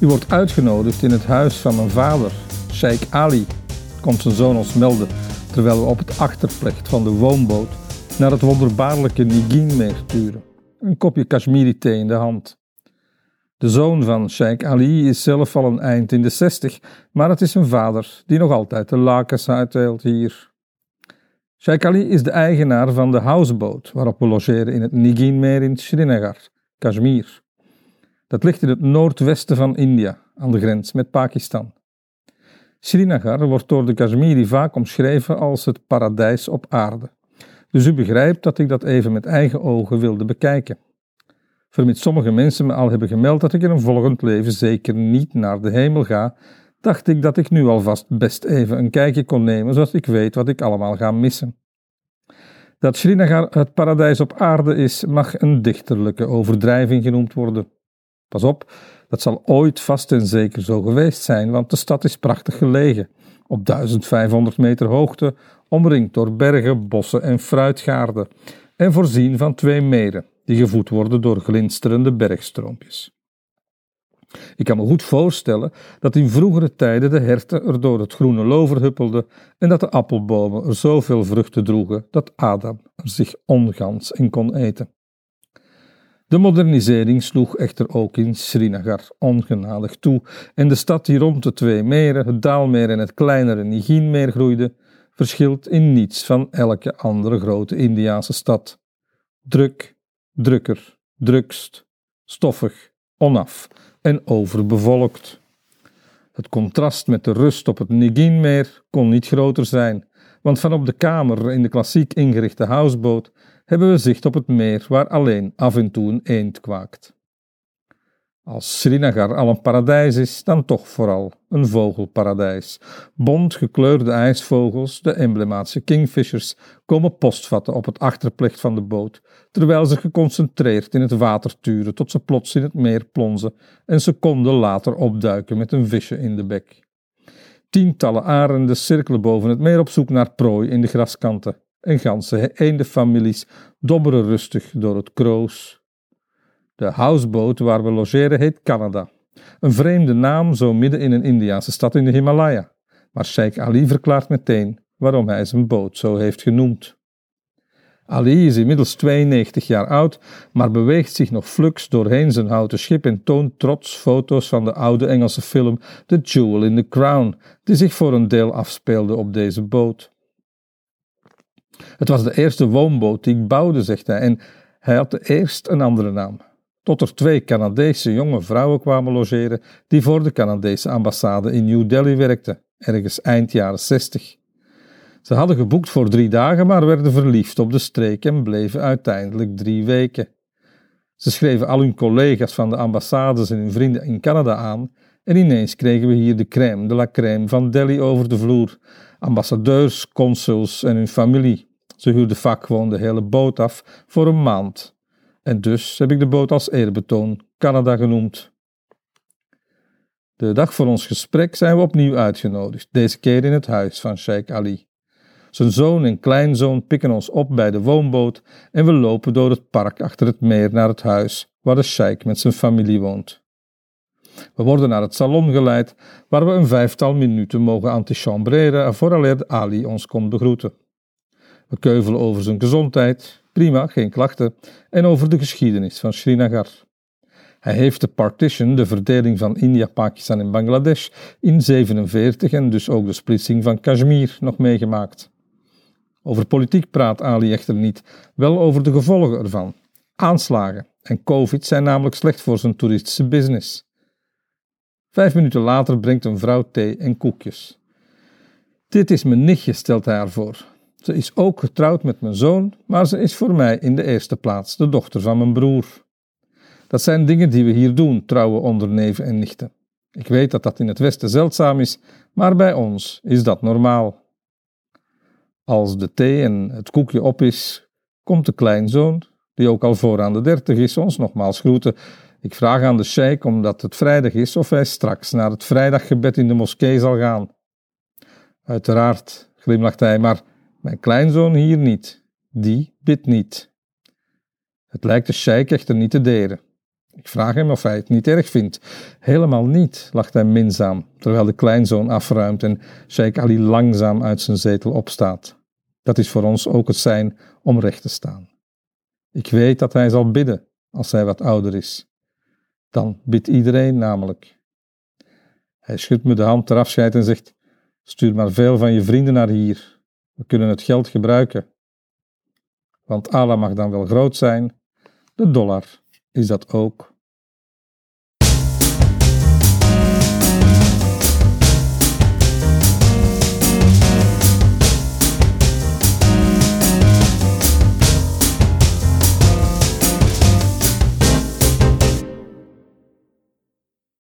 U wordt uitgenodigd in het huis van mijn vader, Sheikh Ali, komt zijn zoon ons melden terwijl we op het achterplecht van de woonboot naar het wonderbaarlijke Nigin-meer turen. Een kopje Kashmiri thee in de hand. De zoon van Sheikh Ali is zelf al een eind in de zestig, maar het is zijn vader die nog altijd de lakens uitdeelt hier. Sheikh Ali is de eigenaar van de houseboat waarop we logeren in het Nigin-meer in Srinagar, Kashmir. Dat ligt in het noordwesten van India, aan de grens met Pakistan. Srinagar wordt door de Kashmiri vaak omschreven als het paradijs op aarde. Dus u begrijpt dat ik dat even met eigen ogen wilde bekijken. Vermits sommige mensen me al hebben gemeld dat ik in een volgend leven zeker niet naar de hemel ga, dacht ik dat ik nu alvast best even een kijkje kon nemen, zodat ik weet wat ik allemaal ga missen. Dat Srinagar het paradijs op aarde is, mag een dichterlijke overdrijving genoemd worden. Pas op, dat zal ooit vast en zeker zo geweest zijn, want de stad is prachtig gelegen, op 1500 meter hoogte, omringd door bergen, bossen en fruitgaarden, en voorzien van twee meren, die gevoed worden door glinsterende bergstroompjes. Ik kan me goed voorstellen dat in vroegere tijden de herten er door het groene lover huppelden en dat de appelbomen er zoveel vruchten droegen dat Adam er zich ongans in kon eten. De modernisering sloeg echter ook in Srinagar ongenadig toe en de stad die rond de twee meren, het Daalmeer en het kleinere Niginmeer groeide, verschilt in niets van elke andere grote Indiaanse stad. Druk, drukker, drukst, stoffig, onaf en overbevolkt. Het contrast met de rust op het Niginmeer kon niet groter zijn, want van op de kamer in de klassiek ingerichte houseboot hebben we zicht op het meer waar alleen af en toe een eend kwaakt. Als Srinagar al een paradijs is, dan toch vooral een vogelparadijs. Bont gekleurde ijsvogels, de emblematische kingfishers, komen postvatten op het achterplecht van de boot, terwijl ze geconcentreerd in het water turen tot ze plots in het meer plonzen en seconden later opduiken met een visje in de bek. Tientallen arenden cirkelen boven het meer op zoek naar prooi in de graskanten en ganse eendenfamilies dobberen rustig door het kroos. De houseboat waar we logeren heet Canada. Een vreemde naam zo midden in een Indiase stad in de Himalaya. Maar Sheikh Ali verklaart meteen waarom hij zijn boot zo heeft genoemd. Ali is inmiddels 92 jaar oud, maar beweegt zich nog flux doorheen zijn houten schip en toont trots foto's van de oude Engelse film The Jewel in the Crown, die zich voor een deel afspeelde op deze boot. Het was de eerste woonboot die ik bouwde, zegt hij, en hij had eerst een andere naam. Tot er twee Canadese jonge vrouwen kwamen logeren die voor de Canadese ambassade in New Delhi werkten, ergens eind jaren 60. Ze hadden geboekt voor drie dagen, maar werden verliefd op de streek en bleven uiteindelijk drie weken. Ze schreven al hun collega's van de ambassades en hun vrienden in Canada aan en ineens kregen we hier de crème de la crème van Delhi over de vloer. Ambassadeurs, consuls en hun familie. Ze huurden vaak gewoon de hele boot af voor een maand. En dus heb ik de boot als eerbetoon Canada genoemd. De dag voor ons gesprek zijn we opnieuw uitgenodigd, deze keer in het huis van Sheikh Ali. Zijn zoon en kleinzoon pikken ons op bij de woonboot en we lopen door het park achter het meer naar het huis waar de sheik met zijn familie woont. We worden naar het salon geleid, waar we een vijftal minuten mogen antichambreren vooraleer Ali ons komt begroeten. We keuvelen over zijn gezondheid, prima, geen klachten, en over de geschiedenis van Srinagar. Hij heeft de partition, de verdeling van India, Pakistan en Bangladesh, in 47 en dus ook de splitsing van Kashmir nog meegemaakt. Over politiek praat Ali echter niet, wel over de gevolgen ervan. Aanslagen en COVID zijn namelijk slecht voor zijn toeristische business. Vijf minuten later brengt een vrouw thee en koekjes. Dit is mijn nichtje, stelt hij haar voor. Ze is ook getrouwd met mijn zoon, maar ze is voor mij in de eerste plaats de dochter van mijn broer. Dat zijn dingen die we hier doen, trouwen onder neven en nichten. Ik weet dat dat in het Westen zeldzaam is, maar bij ons is dat normaal. Als de thee en het koekje op is, komt de kleinzoon, die ook al voor aan de dertig is, ons nogmaals groeten. Ik vraag aan de sheik, omdat het vrijdag is, of hij straks naar het vrijdaggebed in de moskee zal gaan. Uiteraard, glimlacht hij, maar mijn kleinzoon hier niet. Die bidt niet. Het lijkt de sheik echter niet te deren. Ik vraag hem of hij het niet erg vindt. Helemaal niet, lacht hij minzaam, terwijl de kleinzoon afruimt en Sheikh Ali langzaam uit zijn zetel opstaat. Dat is voor ons ook het zijn om recht te staan. Ik weet dat hij zal bidden als hij wat ouder is. Dan bidt iedereen namelijk. Hij schudt me de hand ter afscheid en zegt: Stuur maar veel van je vrienden naar hier. We kunnen het geld gebruiken. Want Allah mag dan wel groot zijn, de dollar is dat ook.